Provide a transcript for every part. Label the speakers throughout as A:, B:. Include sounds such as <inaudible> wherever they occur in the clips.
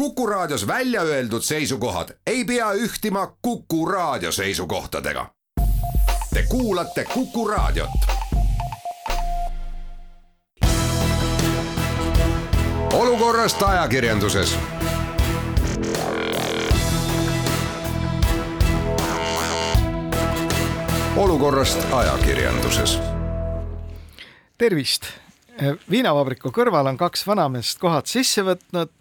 A: Kuku Raadios välja öeldud seisukohad ei pea ühtima Kuku Raadio seisukohtadega. Te kuulate Kuku Raadiot. olukorrast ajakirjanduses olukorrast ajakirjanduses.
B: tervist! viinavabriku kõrval on kaks vanameest kohad sisse võtnud,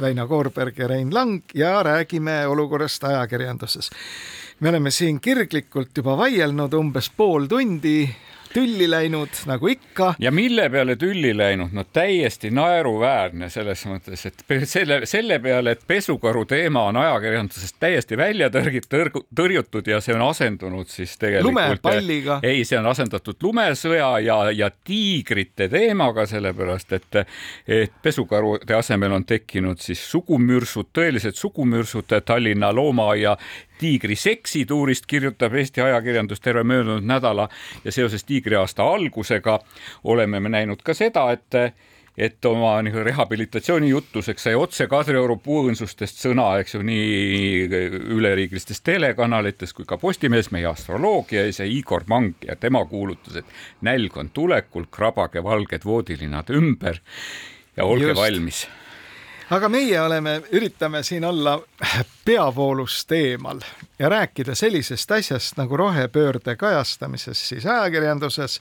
B: Väino Koorberg ja Rein Lang ja räägime olukorrast ajakirjanduses. me oleme siin kirglikult juba vaielnud umbes pool tundi tülli läinud nagu ikka.
C: ja mille peale tülli läinud, no täiesti naeruväärne selles mõttes, et selle, selle peale, et pesukaru teema on ajakirjandusest täiesti välja tõrgit-, tõrjutud ja see on asendunud siis tegelikult.
B: lumepalliga.
C: ei, see on asendatud lumesõja ja, ja tiigrite teemaga, sellepärast et, et pesukarude asemel on tekkinud siis sugumürsud, tõelised sugumürsud Tallinna loomaaia tiigri seksituurist kirjutab Eesti ajakirjandus terve möödunud nädala ja seoses tiigriaasta algusega oleme me näinud ka seda, et et oma nii rehabilitatsiooni jutuseks sai otse Kadrioru puuõõnsustest sõna, eks ju, nii üleriigilistes telekanalites kui ka Postimehes meie astroloogias ja Igor Mang ja tema kuulutas, et nälg on tulekul, krabage valged voodilinad ümber ja olge Just. valmis
B: aga meie oleme, üritame siin olla peavoolust eemal ja rääkida sellisest asjast nagu rohepöörde kajastamisest siis ajakirjanduses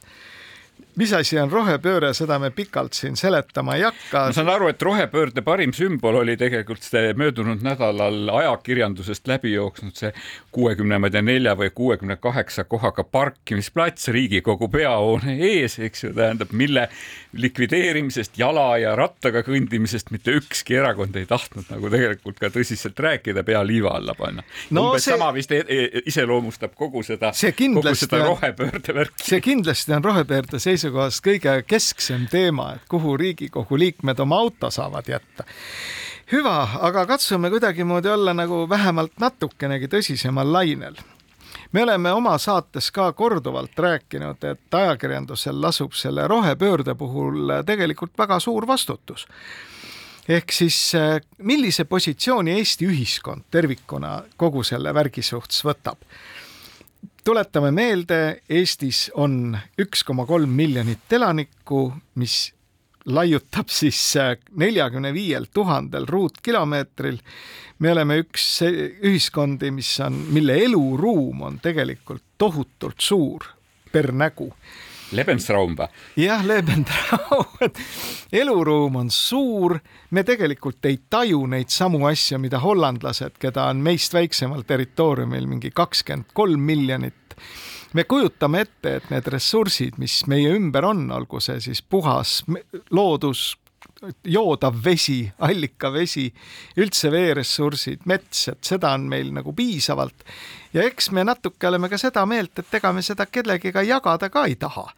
B: mis asi on rohepööre, seda me pikalt siin seletama ei hakka.
C: ma saan aru, et rohepöörde parim sümbol oli tegelikult see möödunud nädalal ajakirjandusest läbi jooksnud see kuuekümne, ma ei tea, nelja või kuuekümne kaheksa kohaga parkimisplats Riigikogu peahoone ees, eks ju, tähendab, mille likvideerimisest, jala ja rattaga kõndimisest mitte ükski erakond ei tahtnud nagu tegelikult ka tõsiselt rääkida, pea liiva alla panna no,. umbes see... sama vist e e iseloomustab kogu seda, kogu seda rohepöörde värki.
B: see kindlasti on rohepöörde seisukohast kõige kesksem teema, et kuhu Riigikogu liikmed oma auto saavad jätta. hüva, aga katsume kuidagimoodi olla nagu vähemalt natukenegi tõsisemal lainel me oleme oma saates ka korduvalt rääkinud, et ajakirjandusel lasub selle rohepöörde puhul tegelikult väga suur vastutus. ehk siis millise positsiooni Eesti ühiskond tervikuna kogu selle värgi suhtes võtab tuletame meelde, Eestis on üks koma kolm miljonit elanikku, mis laiutab siis neljakümne viiel tuhandel ruutkilomeetril. me oleme üks ühiskondi, mis on, mille eluruum on tegelikult tohutult suur per nägu
C: Lebensraum või?
B: jah, Lebensraum, et <laughs> eluruum on suur, me tegelikult ei taju neid samu asju, mida hollandlased, keda on meist väiksemal territooriumil mingi kakskümmend kolm miljonit. me kujutame ette, et need ressursid, mis meie ümber on, olgu see siis puhas loodus, joodav vesi, allikavesi, üldse veeressursid, mets, et seda on meil nagu piisavalt. ja eks me natuke oleme ka seda meelt, et ega me seda kellegiga jagada ka ei taha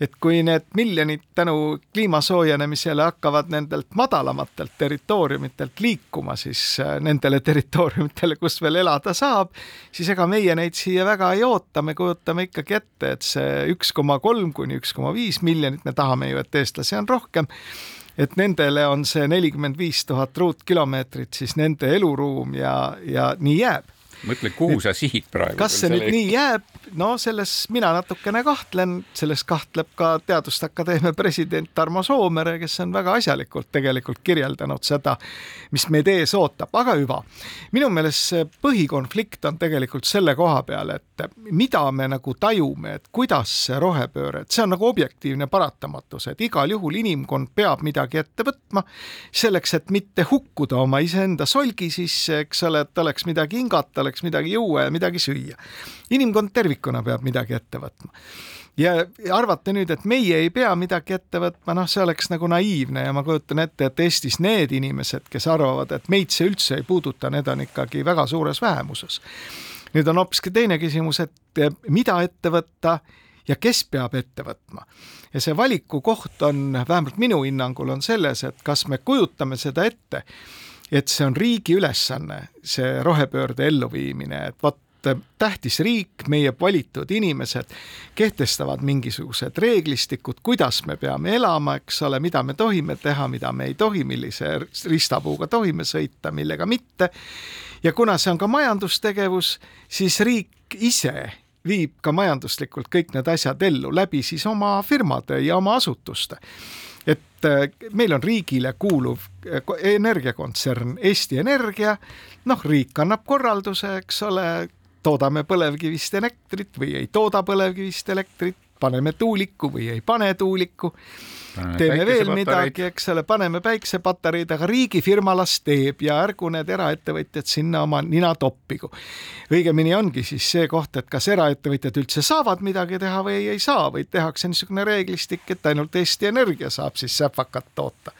B: et kui need miljonid tänu kliima soojenemisele hakkavad nendelt madalamatelt territooriumitelt liikuma siis äh, nendele territooriumitele, kus veel elada saab, siis ega meie neid siia väga ei oota, me kujutame ikkagi ette, et see üks koma kolm kuni üks koma viis miljonit, me tahame ju, et eestlasi on rohkem et nendele on see nelikümmend viis tuhat ruutkilomeetrit siis nende eluruum ja, ja nii jääb
C: mõtle, kuhu sa sihid praegu.
B: kas see nüüd nii jääb, no selles mina natukene kahtlen, selles kahtleb ka Teaduste Akadeemia president Tarmo Soomere, kes on väga asjalikult tegelikult kirjeldanud seda, mis meid ees ootab, aga hüva. minu meelest see põhikonflikt on tegelikult selle koha peal, et mida me nagu tajume, et kuidas see rohepööre, et see on nagu objektiivne paratamatus, et igal juhul inimkond peab midagi ette võtma selleks, et mitte hukkuda oma iseenda solgi sisse, eks ole, et oleks midagi hingata, oleks midagi juua ja midagi süüa. inimkond tervikuna peab midagi ette võtma ja arvata nüüd, et meie ei pea midagi ette võtma, noh, see oleks nagu naiivne ja ma kujutan ette, et Eestis need inimesed, kes arvavad, et meid see üldse ei puuduta, need on ikkagi väga suures vähemuses. nüüd on hoopiski teine küsimus, et mida ette võtta ja kes peab ette võtma. ja see valiku koht on, vähemalt minu hinnangul on selles, et kas me kujutame seda ette et see on riigi ülesanne, see rohepöörde elluviimine, et vot tähtis riik, meie valitud inimesed kehtestavad mingisugused reeglistikud, kuidas me peame elama, eks ole, mida me tohime teha, mida me ei tohi, millise ristapuuga tohime sõita, millega mitte. ja kuna see on ka majandustegevus, siis riik ise viib ka majanduslikult kõik need asjad ellu läbi siis oma firmade ja oma asutuste et äh, meil on riigile kuuluv äh, energiakontsern Eesti Energia, noh, riik annab korralduse, eks ole, toodame põlevkivist elektrit või ei tooda põlevkivist elektrit, paneme tuuliku või ei pane tuuliku teeme veel midagi, eks ole, paneme päiksepatareid, aga riigifirma las teeb ja ärgu need eraettevõtjad sinna oma nina toppigu. õigemini ongi siis see koht, et kas eraettevõtjad üldse saavad midagi teha või ei saa, või tehakse niisugune reeglistik, et ainult Eesti Energia saab siis säpakat toota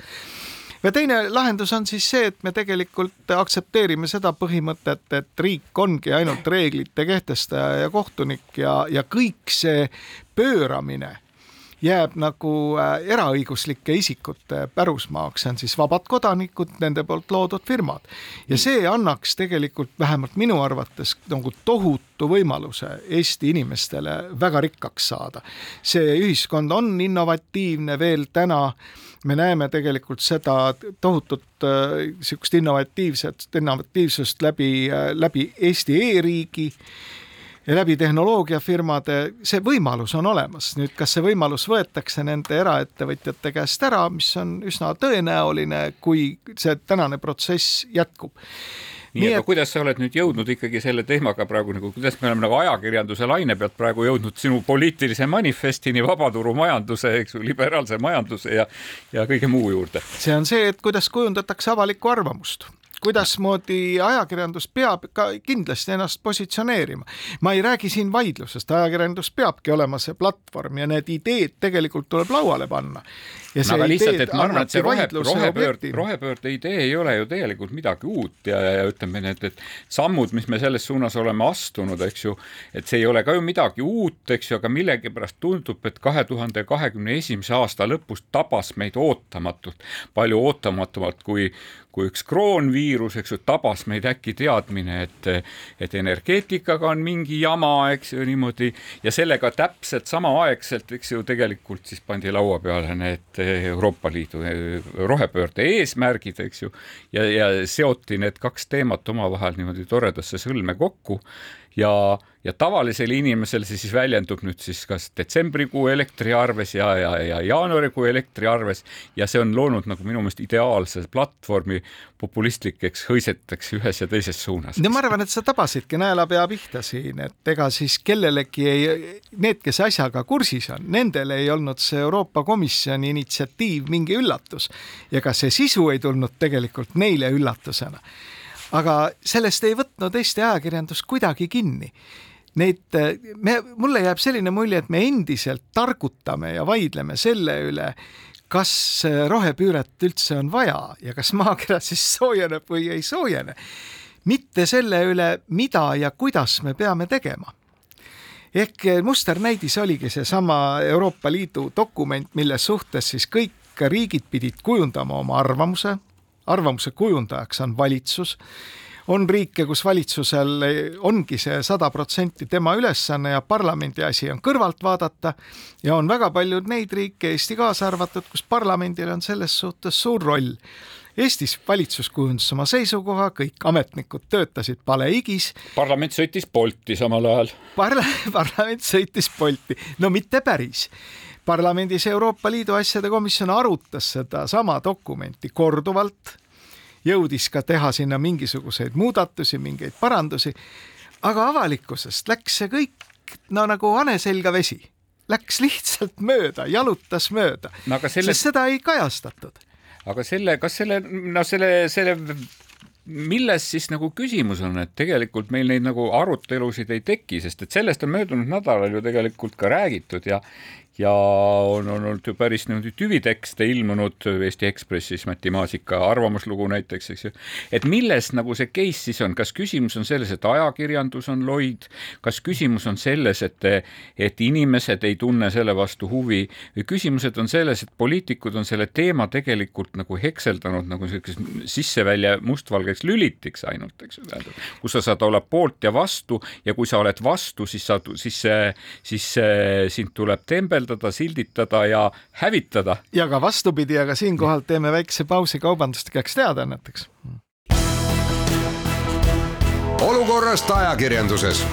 B: ja teine lahendus on siis see, et me tegelikult aktsepteerime seda põhimõtet, et riik ongi ainult reeglite kehtestaja ja kohtunik ja, ja kõik see pööramine jääb nagu äh, eraõiguslike isikute pärusmaaks, see on siis vabad kodanikud, nende poolt loodud firmad. ja see annaks tegelikult vähemalt minu arvates nagu tohutu võimaluse Eesti inimestele väga rikkaks saada. see ühiskond on innovatiivne veel täna me näeme tegelikult seda tohutut niisugust äh, innovatiivset, innovatiivsust läbi, äh, läbi Eesti e-riigi ja läbi tehnoloogiafirmade, see võimalus on olemas. nüüd, kas see võimalus võetakse nende eraettevõtjate käest ära, mis on üsna tõenäoline, kui see tänane protsess jätkub
C: nii, nii, et... kuidas sa oled nüüd jõudnud ikkagi selle teemaga praegu nagu, kuidas me oleme nagu ajakirjanduse laine pealt praegu jõudnud sinu poliitilise manifestini, vabaturumajanduse, eks ju, liberaalse majanduse ja, ja kõige muu juurde?
B: see on see, et kuidas kujundatakse avalikku arvamust kuidasmoodi ajakirjandus peab ka kindlasti ennast positsioneerima. ma ei räägi siin vaidlusest, ajakirjandus peabki olema see platvorm ja need ideed tegelikult tuleb lauale panna.
C: Ja see no, aga lihtsalt, et ma arvan, et see rohe, rohepöörde, rohepöörde idee ei ole ju tegelikult midagi uut ja, ja, ütleme, need, et sammud, mis me selles suunas oleme astunud, eks ju, et see ei ole ka ju midagi uut, eks ju, aga millegipärast tundub, et kahe tuhande kahekümne esimese aasta lõpus tabas meid ootamatult, palju ootamatumalt kui, kui üks kroonviirus, eks ju, tabas meid äkki teadmine, et, et energeetikaga on mingi jama, eks ju, niimoodi ja sellega täpselt samaaegselt, eks ju, tegelikult siis pandi laua peale need Euroopa Liidu rohepöörde eesmärgid, eks ju, ja, ja seoti need kaks teemat omavahel niimoodi toredasse sõlme kokku ja, ja tavalisel inimesel see siis väljendub nüüd siis kas detsembrikuu elektriarves ja, ja, ja jaanuarikuu elektriarves. Ja see on loonud nagu minu meelest ideaalse platvormi populistlikeks hõiseteks ühes ja teises suunas.
B: no ma arvan, et sa tabasidki naelapea pihta siin, et ega siis kellelegi ei, need, kes asjaga kursis on, nendel ei olnud see Euroopa Komisjoni initsiatiiv mingi üllatus. Ja ka see sisu ei tulnud tegelikult neile üllatusena aga sellest ei võtnud Eesti ajakirjandus kuidagi kinni. Neid, me, mulle jääb selline mulje, et me endiselt targutame ja vaidleme selle üle, kas rohepööret üldse on vaja ja kas maakera <laughs> siis soojeneb või ei soojene. mitte selle üle, mida ja kuidas me peame tegema ehk musternäidis oligi seesama Euroopa Liidu dokument, mille suhtes siis kõik riigid pidid kujundama oma arvamuse arvamuse kujundajaks on valitsus on riike, kus valitsusel ongi see sada protsenti tema ülesanne ja parlamendi asi on kõrvalt vaadata ja on väga palju neid riike, Eesti kaasa arvatud, kus parlamendil on selles suhtes suur roll. Eestis valitsus kujundas oma seisukoha, kõik ametnikud töötasid palehigis.
C: parlament sõitis Bolti samal ajal.
B: Parla-, <laughs> parlament sõitis Bolti, no mitte päris parlamendis Euroopa Liidu asjade komisjon arutas sedasama dokumenti korduvalt, jõudis ka teha sinna mingisuguseid muudatusi, mingeid parandusi, aga avalikkusest läks see kõik no nagu hane selga vesi, läks lihtsalt mööda, jalutas mööda no,, selle... sest seda ei kajastatud.
C: aga selle, kas selle, no selle, selle milles siis nagu küsimus on, et tegelikult meil neid nagu arutelusid ei teki, sest et sellest on möödunud nädalal ju tegelikult ka räägitud ja ja on olnud ju päris niimoodi tüvitekste ilmunud Eesti Ekspressis, Mati Maasika arvamuslugu näiteks, eks ju. et milles nagu see case siis on, kas küsimus on selles, et ajakirjandus on loid, kas küsimus on selles, et, et inimesed ei tunne selle vastu huvi? Või küsimused on selles, et poliitikud on selle teema tegelikult nagu hekseldanud nagu siukeseks sisse-välja mustvalgeks lülitiks ainult, eks ju, tähendab, kus sa saad olla poolt ja vastu ja kui sa oled vastu, siis sa, siis, siis sind tuleb tembeldada ohjeldada, silditada ja hävitada.
B: ja ka vastupidi, aga siinkohal teeme väikse pausi kaubanduslikeks teadaanneteks.
A: olukorrast ajakirjanduses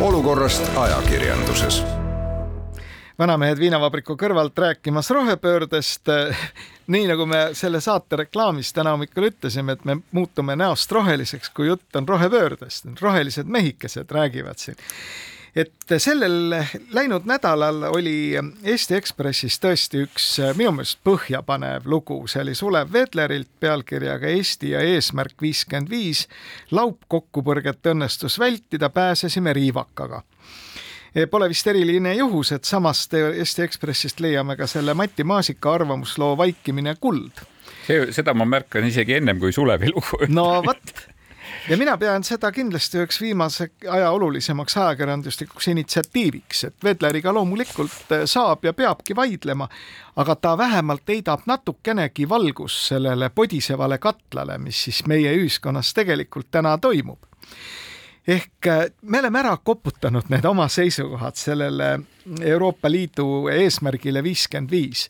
A: olukorrast ajakirjanduses
B: vanamehed viinavabriku kõrvalt rääkimas rohepöördest. <laughs> nii nagu me selle saate reklaamis täna hommikul ütlesime, et me muutume näost roheliseks, kui jutt on rohepöördest, rohelised mehikesed räägivad siin et sellel läinud nädalal oli Eesti Ekspressis tõesti üks minu meelest põhjapanev lugu, see oli Sulev Vedlerilt pealkirjaga Eesti ja eesmärk viiskümmend viis. laupkokkupõrget õnnestus vältida, pääsesime riivakaga Pole vist eriline juhus, et samast Eesti Ekspressist leiame ka selle Mati Maasika arvamusloo Vaikimine kuld.
C: see, seda ma märkan isegi ennem kui Sulevi lugu.
B: no vot ja mina pean seda kindlasti üheks viimase aja olulisemaks ajakirjanduslikuks initsiatiiviks, et Vedleriga loomulikult saab ja peabki vaidlema, aga ta vähemalt heidab natukenegi valgust sellele podisevale katlale, mis siis meie ühiskonnas tegelikult täna toimub ehk äh, me oleme ära koputanud need oma seisukohad sellele Euroopa Liidu eesmärgile viiskümmend viis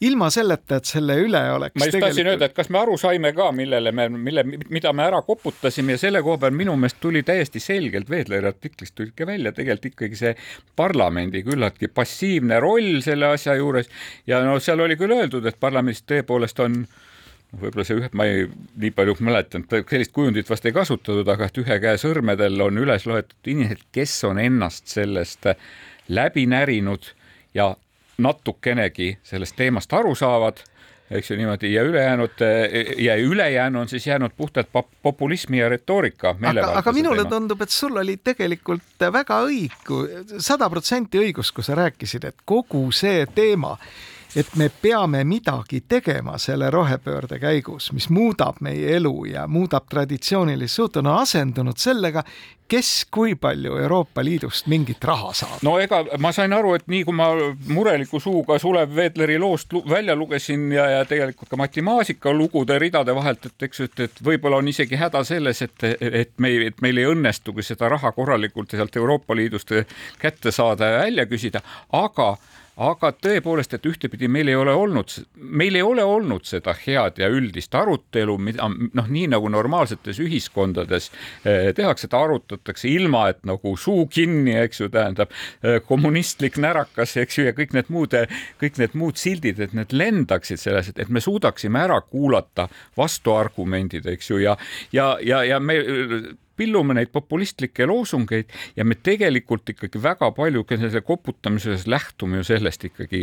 B: ilma selleta, et selle üle oleks.
C: ma just tegelikult... tahtsin öelda, et kas me aru saime ka, millele me, mille, mida me ära koputasime ja selle koha peal minu meelest tuli täiesti selgelt Veedleri artiklist tuli ikka välja tegelikult ikkagi see parlamendi küllaltki passiivne roll selle asja juures ja no seal oli küll öeldud, et parlamendis tõepoolest on äh, võib-olla see ühe, ma ei, nii palju mäletan, sellist kujundit vast ei kasutatud, aga et ühe käe sõrmedel on üles loetud inimesed, kes on ennast sellest läbi närinud ja natukenegi sellest teemast aru saavad eks ju niimoodi ja ülejäänud ja ülejäänu on siis jäänud puhtalt populismi ja retoorika.
B: aga, aga minule teema. tundub, et sul oli tegelikult väga õigu, sada protsenti õigus, kui sa rääkisid, et kogu see teema et me peame midagi tegema selle rohepöörde käigus, mis muudab meie elu ja muudab traditsioonilist suhtu, on asendunud sellega, kes kui palju Euroopa Liidust mingit raha saab.
C: no ega ma sain aru, et nii kui ma mureliku suuga Sulev Veedleri loost välja lugesin ja, ja tegelikult ka Mati Maasika lugude ridade vahelt, et eks, et, et võib-olla on isegi häda selles, et, et me, et meil ei õnnestugi seda raha korralikult sealt Euroopa Liidust kätte saada ja välja küsida, aga aga tõepoolest, et ühtepidi meil ei ole olnud, meil ei ole olnud seda head ja üldist arutelu, mida noh, nii nagu normaalsetes ühiskondades eh, tehakse, seda arutatakse ilma, et nagu suu kinni, eks ju, tähendab eh, kommunistlik närakas, eks ju, ja kõik need muud, kõik need muud sildid, et need lendaksid selles, et me suudaksime ära kuulata vastuargumendid, eks ju, ja, ja, ja, ja me pillume neid populistlikke loosungeid ja me tegelikult ikkagi väga palju selle koputamises lähtume ju sellest ikkagi,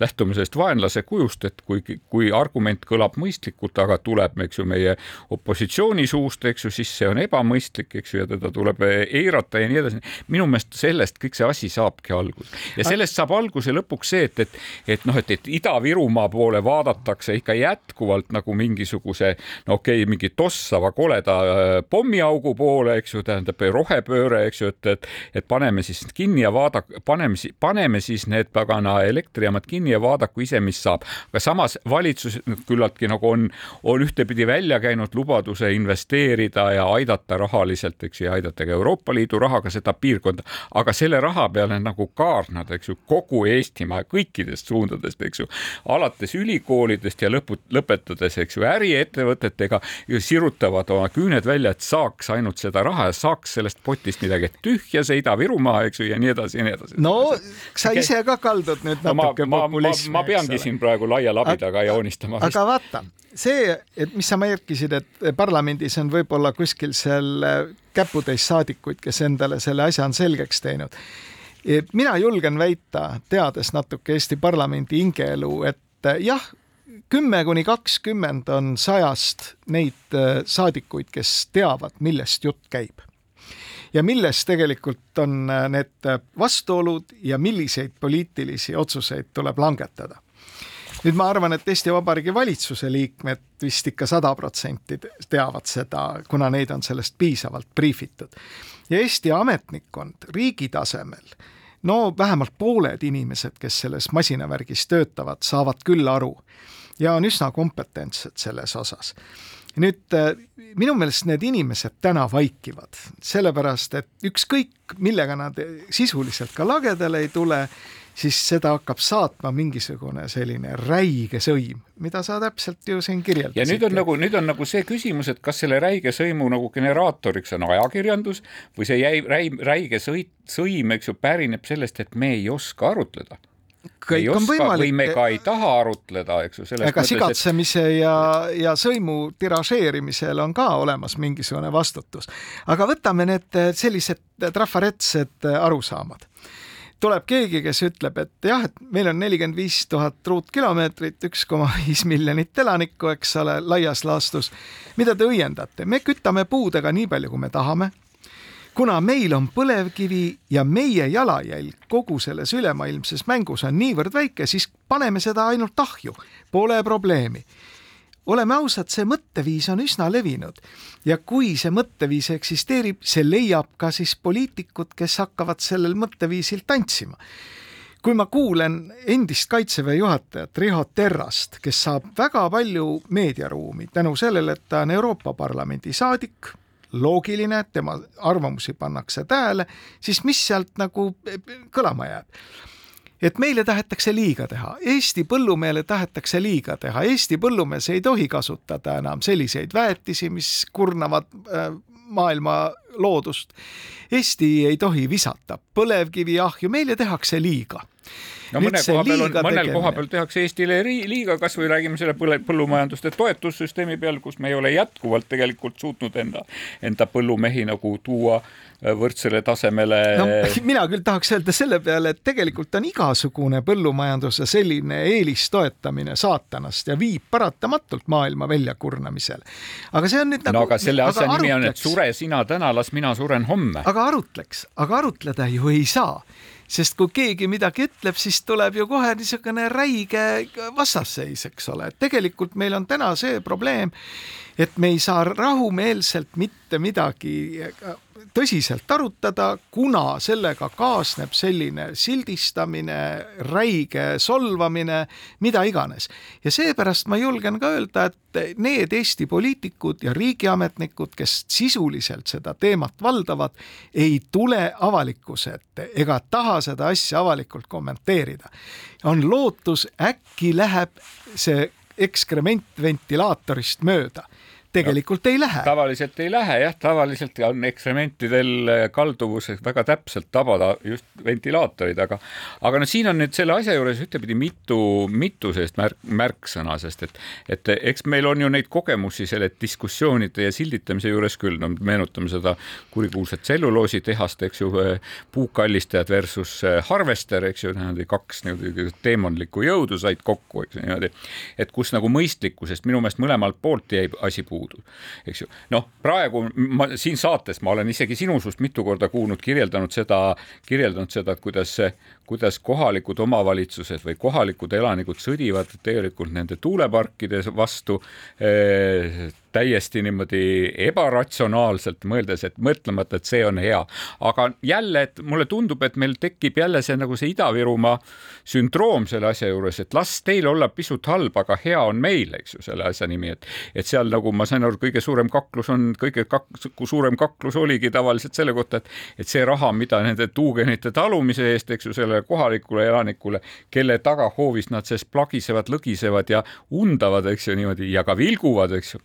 C: lähtume sellest vaenlase kujust, et kui, kui argument kõlab mõistlikult, aga tuleb, eks ju, meie opositsiooni suust, eks ju, siis see on ebamõistlik, eks ju, ja teda tuleb eirata ja nii edasi. minu meelest sellest kõik see asi saabki alguse ja sellest saab alguse lõpuks see, et, et, et noh, et, et Ida-Virumaa poole vaadatakse ikka jätkuvalt nagu mingisuguse, no okei okay,, mingi tossava koleda äh, pommiaugu poole poole, eks ju, tähendab rohepööre, eks ju, et, et, et paneme siis kinni ja vaadake, paneme, paneme siis need pagana elektrijaamad kinni ja vaadaku ise, mis saab. aga samas valitsus küllaltki nagu on, on ühtepidi välja käinud lubaduse investeerida ja aidata rahaliselt, eks ju, ja aidata ka Euroopa Liidu rahaga seda piirkonda, aga selle raha peale nagu kaarnada, eks ju, kogu Eestimaa kõikidest suundadest, eks ju, alates ülikoolidest ja lõpu, lõpetades, eks ju, äriettevõtetega sirutavad oma küüned välja, et saaks ainult seda raha ja saaks sellest potist midagi, et tühja see Ida-Virumaa, eks ju, ja nii edasi ja nii edasi.
B: no sa ise ka kaldud nüüd natuke
C: no, populismi. ma peangi siin praegu laia labidaga joonistama.
B: aga vaata, see, et mis sa märkisid, et parlamendis on võib-olla kuskil seal käputäis saadikuid, kes endale selle asja on selgeks teinud. mina julgen väita, teades natuke Eesti parlamendi hingeelu, et jah, kümme kuni kakskümmend on sajast neid äh, saadikuid, kes teavad, millest jutt käib ja milles tegelikult on äh, need vastuolud ja milliseid poliitilisi otsuseid tuleb langetada nüüd ma arvan, et Eesti Vabariigi valitsuse liikmed vist ikka sada protsenti teavad seda, kuna neid on sellest piisavalt briifitud. ja Eesti ametnikkond riigi tasemel, no vähemalt pooled inimesed, kes selles masinavärgis töötavad, saavad küll aru ja on üsna kompetentsed selles osas nüüd minu meelest need inimesed täna vaikivad, sellepärast et ükskõik, millega nad sisuliselt ka lagedale ei tule, siis seda hakkab saatma mingisugune selline räige sõim, mida sa täpselt ju siin kirjeldasid.
C: ja nüüd on nagu, nüüd on nagu see küsimus, et kas selle räige sõimu nagu generaatoriks on ajakirjandus või see jäi, räi, räige sõit, sõim, eks ju, pärineb sellest, et me ei oska arutleda
B: kõik on võimalik.
C: või me ka ei taha arutleda, eks ju.
B: ega sigatsemise et... ja, ja sõimu tiražeerimisel on ka olemas mingisugune vastutus. aga võtame need sellised trafaretsed arusaamad tuleb keegi, kes ütleb, et jah, et meil on nelikümmend viis tuhat ruutkilomeetrit, üks koma viis miljonit elanikku, eks ole, laias laastus. mida te õiendate, me kütame puudega nii palju, kui me tahame. Kuna meil on põlevkivi ja meie jalajälg kogu selles ülemaailmses mängus on niivõrd väike, siis paneme seda ainult ahju, pole probleemi. Oleme ausad, see mõtteviis on üsna levinud. Ja kui see mõtteviis eksisteerib, see leiab ka siis poliitikud, kes hakkavad sellel mõtteviisil tantsima. Kui ma kuulen endist kaitseväe juhatajat Riho Terrast, kes saab väga palju meediaruumi tänu sellele, et ta on Euroopa Parlamendi saadik, loogiline, tema arvamusi pannakse tähele, siis mis sealt nagu kõlama jääb? et meile tahetakse liiga teha, Eesti põllumehele tahetakse liiga teha, Eesti põllumees ei tohi kasutada enam selliseid väetisi, mis kurnavad äh, maailma loodust. Eesti ei tohi visata põlevkiviahju, meile tehakse liiga
C: no mõne koha peal on, mõnel koha peal tehakse Eestile liiga, kasvõi räägime selle põllumajanduste toetussüsteemi peal, kus me ei ole jätkuvalt tegelikult suutnud enda, enda põllumehi nagu tuua äh, võrdsele tasemele
B: no,. mina küll tahaks öelda selle peale, et tegelikult on igasugune põllumajanduse selline eelistoetamine saatanast ja viib paratamatult maailma väljakurnamisele. aga see on nüüd
C: nagu. no aga selle asja nimi on, et sure sina täna, las mina suren homme.
B: aga arutleks, aga arutleda ju ei saa sest kui keegi midagi ütleb, siis tuleb ju kohe niisugune räige vastasseis, eks ole, et tegelikult meil on täna see probleem, et me ei saa rahumeelselt mitte midagi tõsiselt arutada, kuna sellega kaasneb selline sildistamine, räige solvamine, mida iganes. ja seepärast ma julgen ka öelda, et need Eesti poliitikud ja riigiametnikud, kes sisuliselt seda teemat valdavad, ei tule avalikkuse ette ega taha seda asja avalikult kommenteerida. on lootus, äkki läheb see ekskrement ventilaatorist mööda tegelikult no, ei lähe.
C: tavaliselt ei lähe jah, tavaliselt on eksperimentidel äh, kalduvus väga täpselt tabada just ventilaatorid, aga aga no siin on nüüd selle asja juures ühtepidi mitu, mitu sellist märk, märksõna, sest et, et eks meil on ju neid kogemusi selle diskussioonide ja silditamise juures küll, no meenutame seda kurikuulsat tselluloositehast, eks ju, äh, puukallistajad versus äh, harvester, eks ju, niimoodi kaks niimoodi teemonlikku jõudu said kokku, eks ju niimoodi, et kus nagu mõistlikkusest minu meelest mõlemalt poolt jäi asi puudu puudu, eks ju. noh, praegu ma siin saates ma olen isegi sinu suust mitu korda kuulnud, kirjeldanud seda, kirjeldanud seda, et kuidas, kuidas kohalikud omavalitsused või kohalikud elanikud sõdivad tegelikult nende tuuleparkide vastu eh, täiesti niimoodi ebaratsionaalselt mõeldes, et mõtlemata, et see on hea. aga jälle, et mulle tundub, et meil tekib jälle see nagu see Ida-Virumaa sündroom selle asja juures, et las teil olla pisut halb, aga hea on meil, eks ju, selle asja nimi, et et seal nagu ma sain aru, kõige suurem kaklus on, kõige kak, suurem kaklus oligi tavaliselt selle kohta, et et see raha, mida nende tuugenite talumise eest, eks ju, sellele kohalikule elanikule, kelle tagahoovis nad siis plagisevad, lõgisevad ja undavad, eks ju, niimoodi ja ka vilguvad, eks ju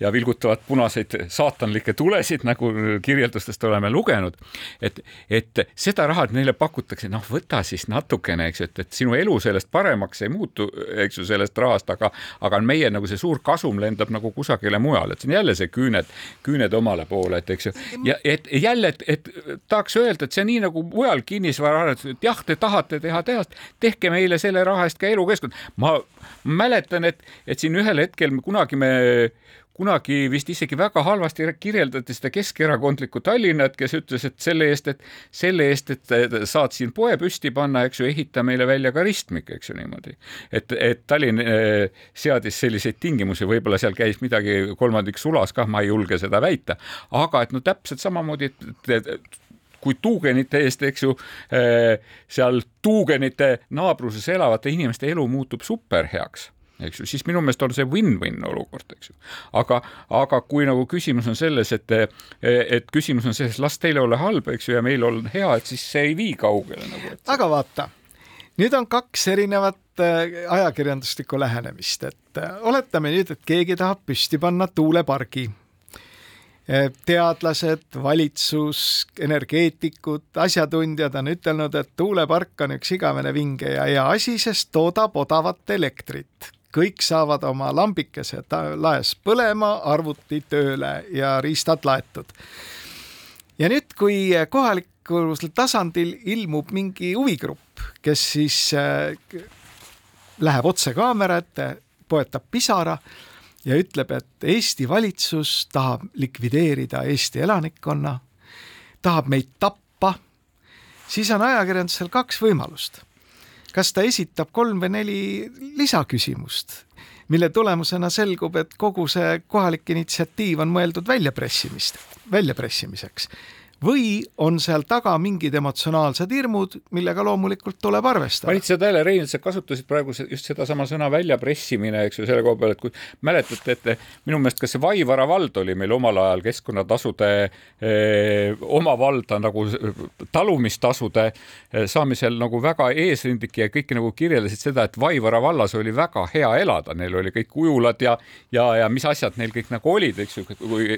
C: ja vilgutavad punaseid saatanlikke tulesid, nagu kirjeldustest oleme lugenud. et, et seda raha neile pakutakse, noh, võta siis natukene, eks ju, et, et sinu elu sellest paremaks ei muutu, eks ju, sellest rahast, aga, aga meie nagu see suur kasum lendab nagu kusagile mujale, et see on jälle see küüned, küüned omale poole, et eks ju. ja et jälle, et, et tahaks öelda, et see on nii nagu mujal kinnisvaraarenduses, et jah, te tahate teha tehast, tehke meile selle raha eest ka elukeskkond. ma mäletan, et, et siin ühel hetkel kunagi me kunagi vist isegi väga halvasti kirjeldati seda keskerakondlikku Tallinnat, kes ütles, et selle eest, et selle eest, et saad siin poe püsti panna, eks ju, ehita meile välja ka ristmik, eks ju niimoodi. et, et Tallinn eh, seadis selliseid tingimusi, võib-olla seal käis midagi kolmandik sulas kah, ma ei julge seda väita, aga et no täpselt samamoodi, et kui tuugenite eest, eks ju, eh, seal tuugenite naabruses elavate inimeste elu muutub superheaks eks ju, siis minu meelest on see win-win olukord, eks ju. aga, aga kui nagu küsimus on selles, et, et küsimus on selles, las teil ole halb, eks ju, ja meil on hea, et siis see ei vii kaugele nagu.
B: aga vaata, nüüd on kaks erinevat äh, ajakirjanduslikku lähenemist, et äh, oletame nüüd, et keegi tahab püsti panna tuulepargi äh, teadlased, valitsus, energeetikud, asjatundjad on ütelnud, et tuulepark on üks igavene vinge ja hea asi, sest toodab odavat elektrit kõik saavad oma lambikese laes põlema, arvuti tööle ja riistad laetud. ja nüüd, kui kohalikul tasandil ilmub mingi huvigrupp, kes siis äh, läheb otse kaamera ette, poetab pisara ja ütleb, et Eesti valitsus tahab likvideerida Eesti elanikkonna, tahab meid tappa, siis on ajakirjandusel kaks võimalust kas ta esitab kolm või neli lisaküsimust, mille tulemusena selgub, et kogu see kohalik initsiatiiv on mõeldud väljapressimist, väljapressimiseks või on seal taga mingid emotsionaalsed hirmud, millega loomulikult tuleb arvestada.
C: panid seda jälle, Rein, sa kasutasid praegu just sedasama sõna väljapressimine, eks ju, selle koha peal, et kui mäletate, et minu meelest kas see Vaivara vald oli meil omal ajal keskkonnatasude eh, oma valda nagu talumistasude eh, saamisel nagu väga eesrindlik ja kõik nagu kirjeldasid seda, et Vaivara vallas oli väga hea elada, neil oli kõik ujulad ja, ja, ja mis asjad neil kõik nagu olid, eks ju,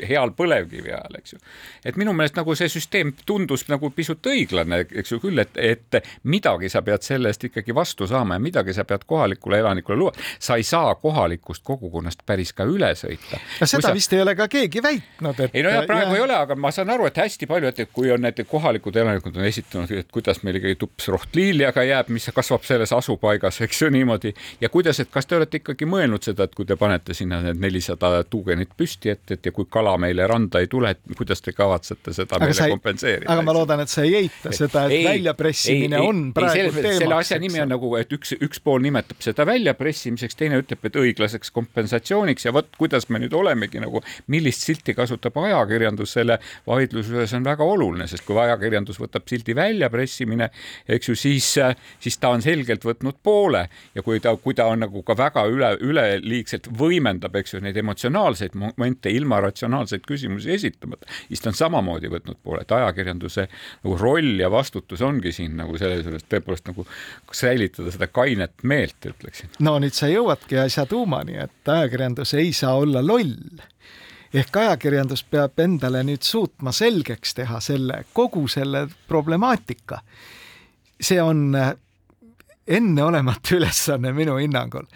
C: heal põlevkivi ajal, eks ju. et minu meelest nagu see süsteem tundus nagu pisut õiglane, eks ju küll, et, et midagi sa pead selle eest ikkagi vastu saama ja midagi sa pead kohalikule elanikule luua. sa ei saa kohalikust kogukonnast päris ka üle sõita.
B: no seda sa... vist ei ole ka keegi väitnud,
C: et. ei no jah, praegu ja... ei ole, aga ma saan aru, et hästi palju, et kui on näiteks kohalikud elanikud on esitanud, et kuidas meil ikkagi tups rohtliiliaga jääb, mis kasvab selles asupaigas, eks ju niimoodi ja kuidas, et kas te olete ikkagi mõelnud seda, et kui te panete sinna need nelisada tuugenit püsti, et, et ja kui kala meile randa ei tule, et kuidas te kavatsete seda aga sa ei,
B: aga ma loodan, et sa ei eita seda, et ei, väljapressimine ei, on praegu ei,
C: teemaks. selle asja nimi on nagu, et üks, üks pool nimetab seda väljapressimiseks, teine ütleb, et õiglaseks kompensatsiooniks ja vot kuidas me nüüd olemegi nagu, millist silti kasutab ajakirjandus selle vaidluse juures on väga oluline, sest kui ajakirjandus võtab sildi väljapressimine, eks ju, siis, siis ta on selgelt võtnud poole. Ja kui ta, kui ta on nagu ka väga üle, üleliigselt võimendab, eks ju, neid emotsionaalseid momente ilma ratsionaalseid küsimusi esitamata, siis ta on samamoodi võtnud poole, et ajakirjanduse nagu roll ja vastutus ongi siin nagu selles juures tõepoolest nagu säilitada seda kainet meelt, ütleksin.
B: no nüüd sa jõuadki asja tuumani, et ajakirjandus ei saa olla loll ehk ajakirjandus peab endale nüüd suutma selgeks teha selle, kogu selle problemaatika. see on enneolematu <laughs> ülesanne minu hinnangul.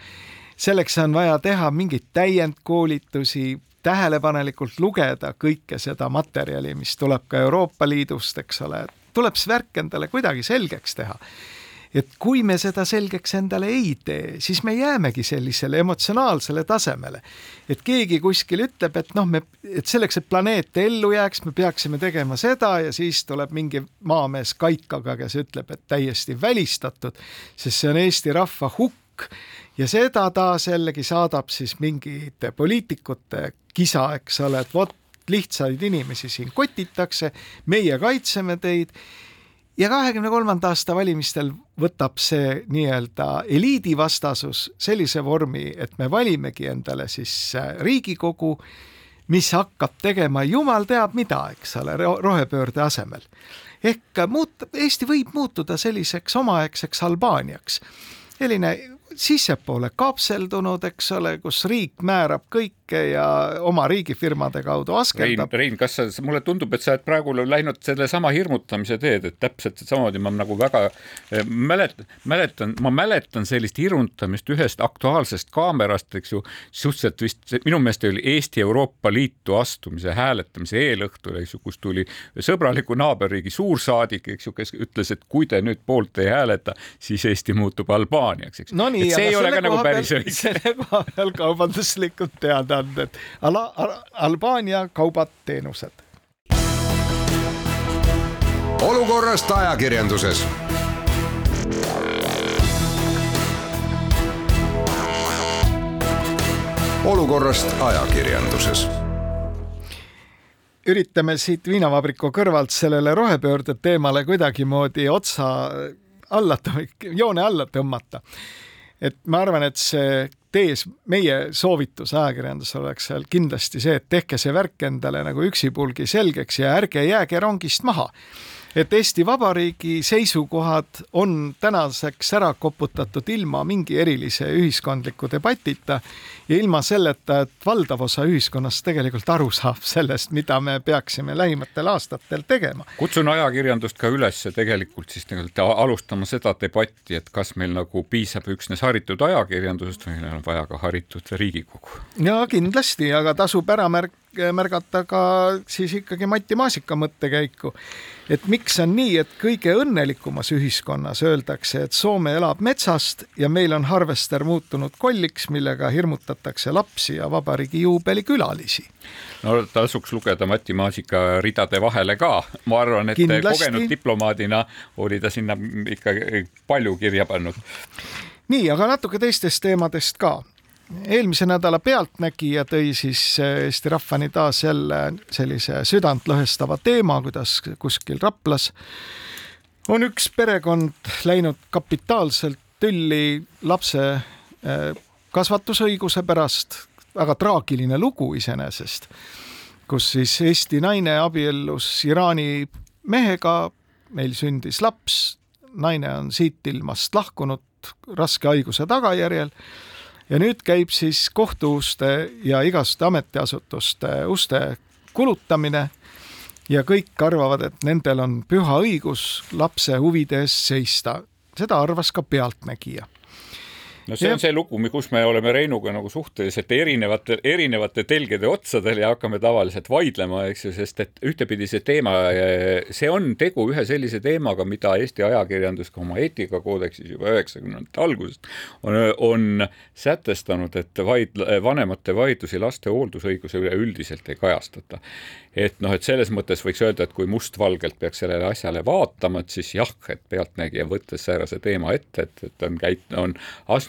B: selleks on vaja teha mingeid täiendkoolitusi, tähelepanelikult lugeda kõike seda materjali, mis tuleb ka Euroopa Liidust, eks ole, tuleb see värk endale kuidagi selgeks teha et kui me seda selgeks endale ei tee, siis me jäämegi sellisele emotsionaalsele tasemele. et keegi kuskil ütleb, et noh, me, et selleks, et planeet ellu jääks, me peaksime tegema seda ja siis tuleb mingi maamees kaikaga, kes ütleb, et täiesti välistatud, sest see on Eesti rahva hukk ja seda ta jällegi saadab siis mingite poliitikute kisa, eks ole, et vot lihtsaid inimesi siin kotitakse, meie kaitseme teid ja kahekümne kolmanda aasta valimistel võtab see nii-öelda eliidivastasus sellise vormi, et me valimegi endale siis äh, Riigikogu, mis hakkab tegema jumal teab mida, eks ole, rohepöörde asemel. ehk muut-, Eesti võib muutuda selliseks omaaegseks Albaaniaks selline sissepoole kapseldunud, eks ole, kus riik määrab kõike ja oma riigifirmade kaudu askeldab.
C: Rein, Rein, kas sa, mulle tundub, et sa oled praegu läinud sellesama hirmutamise teed, et täpselt samamoodi ma nagu väga eh, mäletan, mäletan, ma mäletan sellist hirmutamist ühest aktuaalsest kaamerast, eks ju, suhteliselt vist minu meelest oli Eesti Euroopa Liitu astumise hääletamise eelõhtul, eks ju, kus tuli sõbraliku naaberriigi suursaadik, eks ju, kes ütles, et kui te nüüd poolt ei hääleta, siis Eesti muutub Albaaniaks, eks
B: no nii,
C: see ei ole ka nagu päris õige.
B: selle koha peal kaubanduslikud teadaanded Ala, Al, Albaania kaubad, teenused.
A: olukorrast ajakirjanduses olukorrast ajakirjanduses
B: üritame siit viinavabriku kõrvalt sellele rohepöörde teemale kuidagimoodi otsa alla, joone alla tõmmata. Et ma arvan, et see tees, meie soovitus ajakirjandusele oleks seal kindlasti see, et tehke see värk endale nagu üksipulgi selgeks ja ärge jääge rongist maha et Eesti Vabariigi seisukohad on tänaseks ära koputatud ilma mingi erilise ühiskondliku debatita ja ilma selleta, et valdav osa ühiskonnast tegelikult aru saab sellest, mida me peaksime lähimatel aastatel tegema.
C: kutsun ajakirjandust ka üles tegelikult siis tegelikult alustama seda debatti, et kas meil nagu piisab üksnes haritud ajakirjandusest või meil on vaja ka haritud Riigikogu.
B: ja kindlasti, aga tasub ära märk-, märgata ka siis ikkagi Mati Maasika mõttekäiku. et miks on nii, et kõige õnnelikumas ühiskonnas öeldakse, et Soome elab metsast ja meil on harvester muutunud kolliks, millega hirmutatakse lapsi ja vabariigi juubelikülalisi.
C: no tasuks lugeda Mati Maasika ridade vahele ka, ma arvan, et Kindlasti. kogenud diplomaadina oli ta sinna ikka palju kirja pannud.
B: nii, aga natuke teistest teemadest ka eelmise nädala Pealtnägija tõi siis äh, Eesti rahvani taas jälle sellise südantlõhestava teema, kuidas kuskil Raplas on üks perekond läinud kapitaalselt tülli lapse äh, kasvatusõiguse pärast, väga traagiline lugu iseenesest, kus siis Eesti naine abiellus Iraani mehega, neil sündis laps, naine on siit ilmast lahkunud raske haiguse tagajärjel ja nüüd käib siis kohtuuste ja igasuguste ametiasutuste uste kulutamine ja kõik arvavad, et nendel on püha õigus lapse huvide eest seista. seda arvas ka Pealtnägija
C: no see ja. on see lugu, kus me oleme Reinuga nagu suhteliselt erinevate, erinevate telgede otsadel ja hakkame tavaliselt vaidlema, eks ju, sest et ühtepidi see teema, see on tegu ühe sellise teemaga, mida Eesti ajakirjandus ka oma eetikakoodeksis juba üheksakümnendate algusest on, on sätestanud, et vaid, vanemate vaidlusi laste hooldusõiguse üle üldiselt ei kajastata et noh, et selles mõttes võiks öelda, et kui mustvalgelt peaks sellele asjale vaatama, et siis jah, et Pealtnägija võttes säärase teema ette, et, et on käit-, on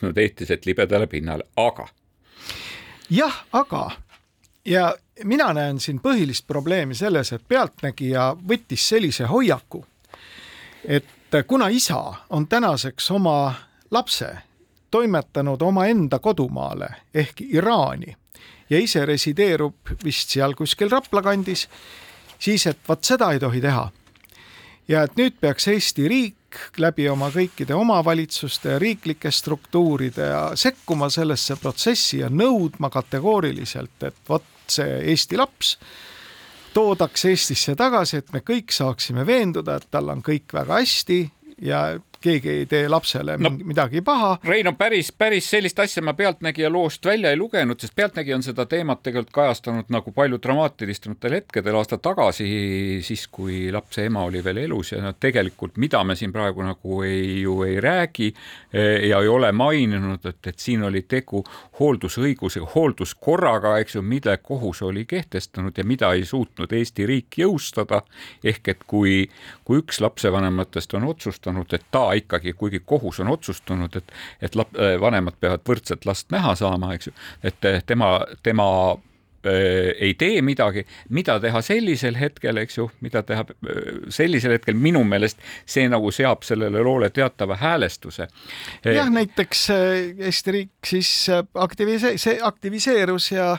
C: astunud eetiliselt libedale pinnale, aga.
B: jah, aga ja mina näen siin põhilist probleemi selles, et Pealtnägija võttis sellise hoiaku, et kuna isa on tänaseks oma lapse toimetanud omaenda kodumaale ehk Iraani ja ise resideerub vist seal kuskil Rapla kandis, siis et vot seda ei tohi teha. ja et nüüd peaks Eesti riik läbi oma kõikide omavalitsuste ja riiklike struktuuride ja sekkuma sellesse protsessi ja nõudma kategooriliselt, et vot see Eesti laps toodaks Eestisse tagasi, et me kõik saaksime veenduda, et tal on kõik väga hästi ja keegi ei tee lapsele no, midagi paha.
C: Rein, päris, päris sellist asja ma Pealtnägija loost välja ei lugenud, sest Pealtnägija on seda teemat tegelikult kajastanud nagu palju dramaatilisematel hetkedel aasta tagasi, siis kui lapse ema oli veel elus ja no tegelikult, mida me siin praegu nagu ei, ju ei räägi eh, ja ei ole maininud, et, et siin oli tegu hooldusõigusega, hoolduskorraga, eks ju, mille kohus oli kehtestanud ja mida ei suutnud Eesti riik jõustada. ehk et kui, kui üks lapsevanematest on otsustanud, et ta ikkagi, kuigi kohus on otsustanud, et, et lap, äh, vanemad peavad võrdselt last näha saama, eks ju, et äh, tema, tema äh, ei tee midagi, mida teha sellisel hetkel, eks ju, mida teha sellisel hetkel, minu meelest see nagu seab sellele loole teatava häälestuse.
B: jah, näiteks Eesti riik siis aktivise-, see aktiviseerus ja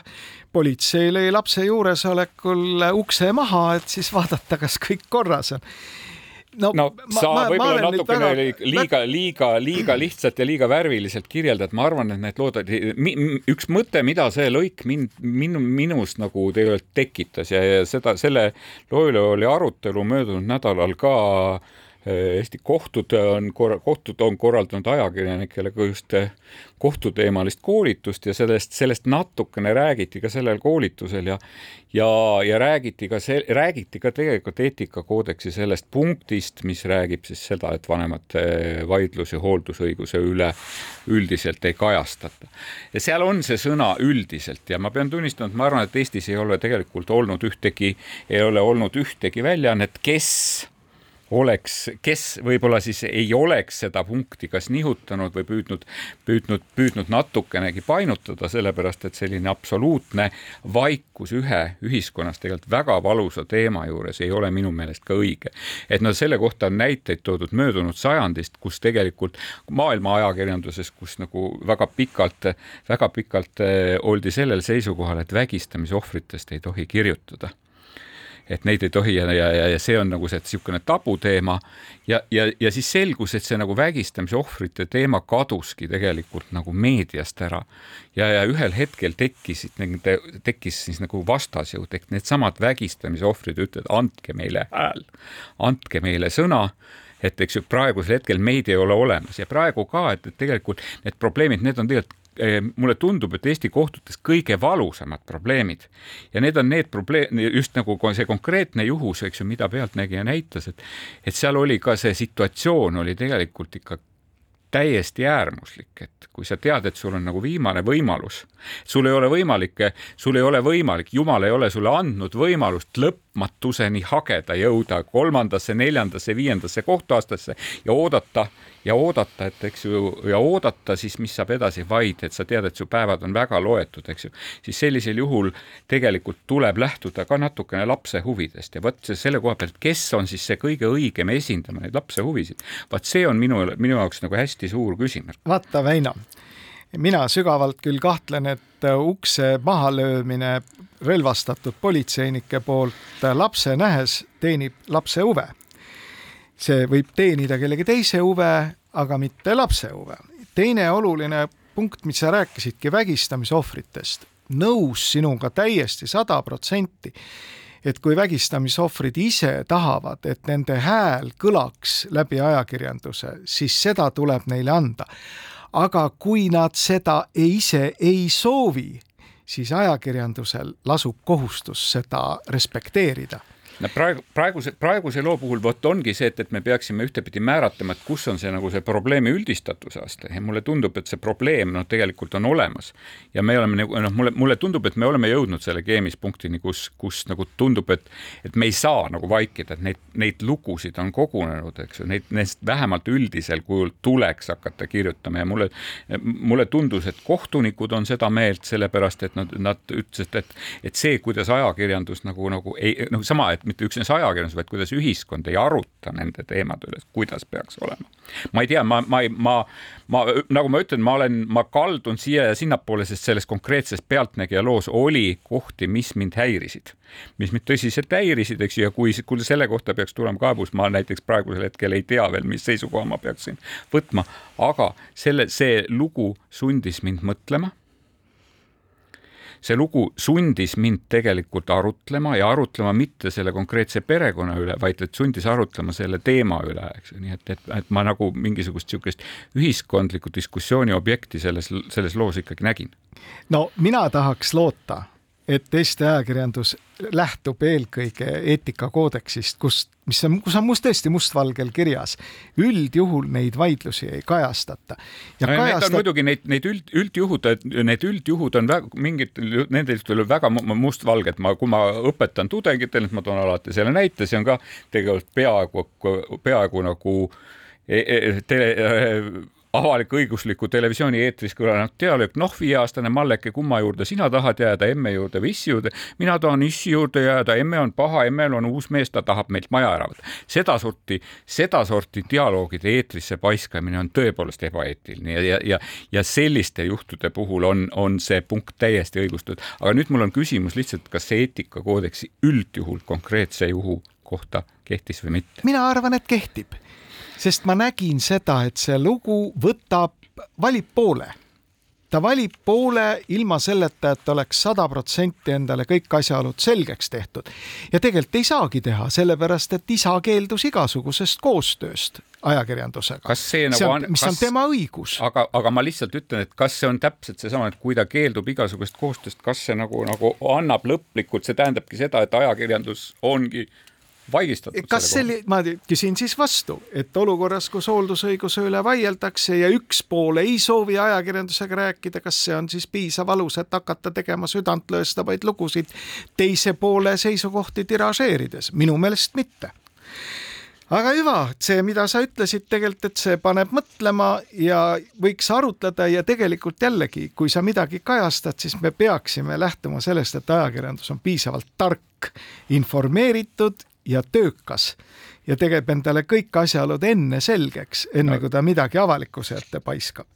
B: politsei lõi lapse juuresolekul ukse maha, et siis vaadata, kas kõik korras on
C: no, no sa võib-olla natukene väga... liiga, liiga, liiga lihtsalt ja liiga värviliselt kirjeldad, ma arvan, et need lood, üks mõte, mida see lõik mind, minu, minus nagu tegelikult tekitas ja, ja seda, selle loo üle oli arutelu möödunud nädalal ka äh, Eesti kohtud on, kohtud on korraldanud ajakirjanikele ka just eh, kohtuteemalist koolitust ja sellest, sellest natukene räägiti ka sellel koolitusel ja ja, ja räägiti ka see, räägiti ka tegelikult eetikakoodeksi sellest punktist, mis räägib siis seda, et vanemate vaidlusi hooldusõiguse üle üldiselt ei kajastata. ja seal on see sõna üldiselt ja ma pean tunnistama, et ma arvan, et Eestis ei ole tegelikult olnud ühtegi, ei ole olnud ühtegi väljaannet, kes oleks, kes võib-olla siis ei oleks seda punkti kas nihutanud või püüdnud, püüdnud, püüdnud natukenegi painutada, sellepärast et selline absoluutne vaikus ühe ühiskonnas tegelikult väga valusa teema juures ei ole minu meelest ka õige. et no selle kohta on näiteid toodud möödunud sajandist, kus tegelikult maailma ajakirjanduses, kus nagu väga pikalt, väga pikalt eh, oldi sellel seisukohal, et vägistamisohvritest ei tohi kirjutada et neid ei tohi ja, ja, ja, ja see on nagu see niisugune tabuteema ja, ja, ja siis selgus, et see nagu vägistamise ohvrite teema kaduski tegelikult nagu meediast ära. Ja, ja ühel hetkel tekkisid nende, tekkis siis nagu vastasjõud ehk needsamad vägistamise ohvrid ütlevad, andke meile hääl, andke meile sõna et eks ju praegusel hetkel meid ei ole olemas. Ja praegu ka, et, et tegelikult need probleemid, need on tegelikult mulle tundub, et Eesti kohtutes kõige valusamad probleemid ja need on need probleem, just nagu see konkreetne juhus, eks ju, mida Pealtnägija näitas, et et seal oli ka see situatsioon oli tegelikult ikka täiesti äärmuslik, et kui sa tead, et sul on nagu viimane võimalus, sul ei ole võimalik, sul ei ole võimalik, jumal ei ole sulle andnud võimalust lõpmatuseni hageda, jõuda kolmandasse, neljandasse, viiendasse kohtuastmesse ja oodata ja oodata, et eks ju, ja oodata siis, mis saab edasi, vaid et sa tead, et su päevad on väga loetud, eks ju, siis sellisel juhul tegelikult tuleb lähtuda ka natukene lapse huvidest ja vot selle koha pealt, kes on siis see kõige õigem esindama neid lapse huvisid, vot see on minu, minu jaoks nagu hästi suur küsimärk.
B: vaata, Väino, mina sügavalt küll kahtlen, et ukse mahalöömine relvastatud politseinike poolt lapse nähes teenib lapse huve see võib teenida kellegi teise huve, aga mitte lapse huve. teine oluline punkt, mis sa rääkisidki vägistamisohvritest, nõus sinuga täiesti sada protsenti, et kui vägistamisohvrid ise tahavad, et nende hääl kõlaks läbi ajakirjanduse, siis seda tuleb neile anda. aga kui nad seda ise ei soovi, siis ajakirjandusel lasub kohustus seda respekteerida
C: no praegu, praeguse, praeguse loo puhul vot ongi see, et, et me peaksime ühtepidi määratlema, et kus on see nagu see probleemi üldistatuse aste. Ja mulle tundub, et see probleem noh, tegelikult on olemas. ja me oleme nagu noh, mulle, mulle tundub, et me oleme jõudnud selle keemispunktini, kus, kus nagu tundub, et, et me ei saa nagu vaikida, et neid, neid lugusid on kogunenud, eks ju, neid, neist vähemalt üldisel kujul tuleks hakata kirjutama. Ja mulle, mulle tundus, et kohtunikud on seda meelt, sellepärast et nad, nad ütlesid, et, et see, kuidas ajakirjandus nagu, nagu ei, noh, sama, et mitte üksnes ajakirjandus, vaid kuidas ühiskond ei aruta nende teemade üle, kuidas peaks olema. ma ei tea, ma, ma, ma, ma, nagu ma ütlen, ma olen, ma kaldun siia ja sinnapoole, sest selles konkreetses Pealtnägija loos oli kohti, mis mind häirisid, mis mind tõsiselt häirisid, eks ju, ja kui, kui selle kohta peaks tulema kaebus, ma näiteks praegusel hetkel ei tea veel, mis seisukoha ma peaksin võtma, aga selle, see lugu sundis mind mõtlema see lugu sundis mind tegelikult arutlema ja arutlema mitte selle konkreetse perekonna üle, vaid et sundis arutlema selle teema üle, eks ju, nii et, et, et ma nagu mingisugust niisugust ühiskondlikku diskussiooni objekti selles, selles loos ikkagi nägin.
B: no mina tahaks loota, et Eesti ajakirjandus lähtub eelkõige eetikakoodeksist, kust, mis on, kus on must tõesti mustvalgel kirjas. üldjuhul neid vaidlusi ei kajastata.
C: ja no, kajastab... Need muidugi neid, neid üld, üldjuhud, need üldjuhud on väga, mingid, nendel tuleb väga mustvalged, ma, kui ma õpetan tudengitele, ma toon alati selle näite, see on ka tegelikult peaaegu, peaaegu nagu e, e, tele, avalik-õigusliku televisiooni eetris kõlanud dialoog, noh, viieaastane Malleke, kumma juurde sina tahad jääda, emme juurde või issi juurde? mina tahan issi juurde jääda, emme on paha, emmel on uus mees, ta tahab meilt maja ära võtta. sedasorti, sedasorti dialoogide eetrisse paiskamine on tõepoolest ebaeetiline ja, ja, ja, ja selliste juhtude puhul on, on see punkt täiesti õigustatud. aga nüüd mul on küsimus lihtsalt, kas see eetikakoodeksi üldjuhul konkreetse juhu kohta kehtis või mitte?
B: mina arvan, et kehtib, sest ma nägin seda, et see lugu võtab, valib poole ta valib poole ilma selleta, et oleks sada protsenti endale kõik asjaolud selgeks tehtud. ja tegelikult ei saagi teha, sellepärast et isa keeldus igasugusest koostööst ajakirjandusega.
C: kas see nagu
B: see on, mis kas, on tema õigus.
C: aga, aga ma lihtsalt ütlen, et kas see on täpselt seesama, et kui ta keeldub igasugusest koostööst, kas see nagu, nagu annab lõplikult, see tähendabki seda, et ajakirjandus ongi vaigistatud.
B: kas selle, ma küsin siis vastu, et olukorras, kus hooldusõiguse üle vaieldakse ja üks pool ei soovi ajakirjandusega rääkida, kas see on siis piisav alus, et hakata tegema südantlõõstavaid lugusid teise poole seisukohti tiražeerides? minu meelest mitte aga hüva, see, mida sa ütlesid tegelikult, et see paneb mõtlema ja võiks arutleda ja tegelikult jällegi, kui sa midagi kajastad, siis me peaksime lähtuma sellest, et ajakirjandus on piisavalt tark, informeeritud ja töökas ja teeb endale kõik asjaolud enne selgeks, enne kui ta midagi avalikkuse ette paiskab.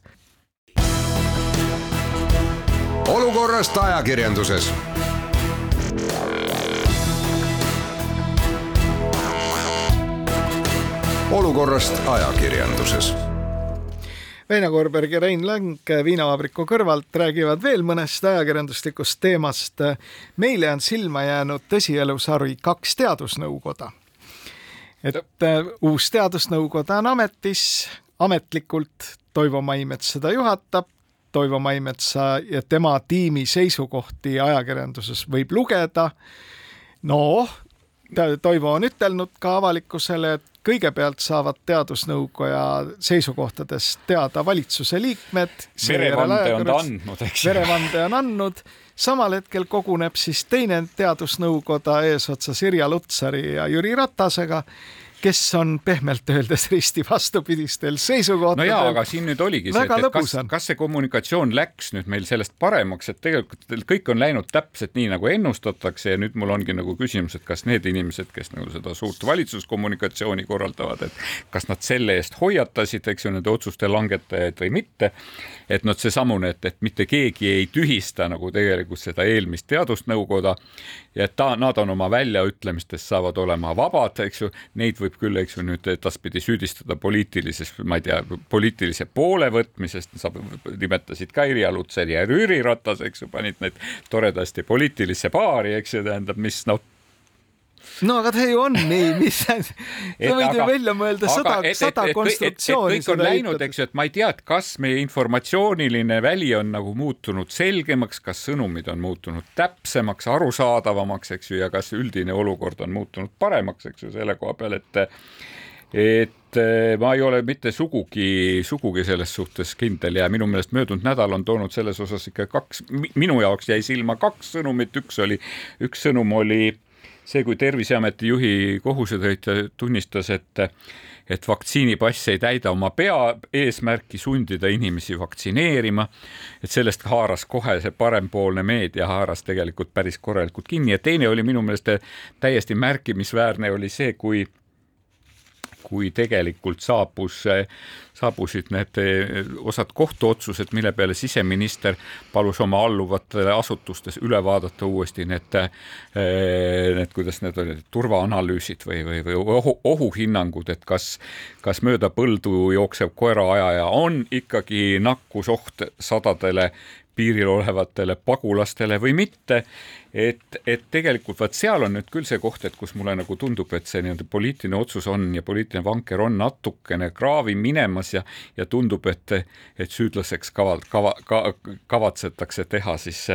A: olukorrast ajakirjanduses. Olukorrast ajakirjanduses
B: Veino Korberg ja Rein Lang viinavabriku kõrvalt räägivad veel mõnest ajakirjanduslikust teemast. meile on silma jäänud tõsielusari Kaks teadusnõukoda. et äh, uus teadusnõukoda on ametis, ametlikult Toivo Maimets seda juhatab. Toivo Maimetsa ja tema tiimi seisukohti ajakirjanduses võib lugeda. noh, Toivo on ütelnud ka avalikkusele, et kõigepealt saavad teadusnõukoja seisukohtadest teada valitsuse liikmed.
C: verevande on ta andnud, eks.
B: verevande on andnud, samal hetkel koguneb siis teine teadusnõukoda eesotsas Irja Lutsari ja Jüri Ratasega kes on pehmelt öeldes <laughs> risti vastupidistel seisukohtadel.
C: no jaa, aga siin nüüd oligi see, et, et kas, kas see kommunikatsioon läks nüüd meil sellest paremaks, et tegelikult kõik on läinud täpselt nii, nagu ennustatakse ja nüüd mul ongi nagu küsimus, et kas need inimesed, kes nagu seda suurt valitsuskommunikatsiooni korraldavad, et kas nad selle eest hoiatasid, eks ju, nende otsuste langetajaid või mitte. et noh, seesamune, et, et mitte keegi ei tühista nagu tegelikult seda eelmist teadusnõukoda ja et ta, nad on oma väljaütlemistes saavad olema vabad, eks ju, neid võib küll, eks ju, nüüd edaspidi süüdistada poliitilises, ma ei tea, poliitilise poole võtmisest, sa nimetasid ka Irja Lutsari ja Jüri Ratas, eks ju, panid neid toredasti poliitilisse paari, eks ju, tähendab, mis noh
B: no aga see ju on <laughs> nii, mis sa võid ju välja mõelda sada, sada konstruktsiooni.
C: kõik on läinud, eks ju, et ma ei tea, et kas meie informatsiooniline väli on nagu muutunud selgemaks, kas sõnumid on muutunud täpsemaks, arusaadavamaks, eks ju, ja kas üldine olukord on muutunud paremaks, eks ju, selle koha peal, et et eh, ma ei ole mitte sugugi, sugugi selles suhtes kindel ja minu meelest möödunud nädal on toonud selles osas ikka kaks, minu jaoks jäi silma kaks sõnumit, üks oli, üks sõnum oli see, kui Terviseameti juhi kohusetäitja tunnistas, et et vaktsiinipass ei täida oma pea eesmärki sundida inimesi vaktsineerima, et sellest haaras kohe see parempoolne meedia haaras tegelikult päris korralikult kinni. Ja teine oli minu meelest täiesti märkimisväärne oli see, kui kui tegelikult saabus, saabusid need eh, osad kohtuotsused, mille peale siseminister palus oma alluvatele asutustes üle vaadata uuesti need, eh, need, kuidas need olid, turvaanalüüsid või, või, või ohu, ohuhinnangud, et kas, kas mööda põldu jooksev koeraajaja on ikkagi nakkusoht sadadele piiril olevatele pagulastele või mitte. et, et tegelikult vaat seal on nüüd küll see koht, et kus mulle nagu tundub, et see nii-öelda poliitiline otsus on ja poliitiline vanker on natukene kraavi minemas ja, ja tundub, et, et süüdlaseks kava, kava, ka, kavatsetakse teha siis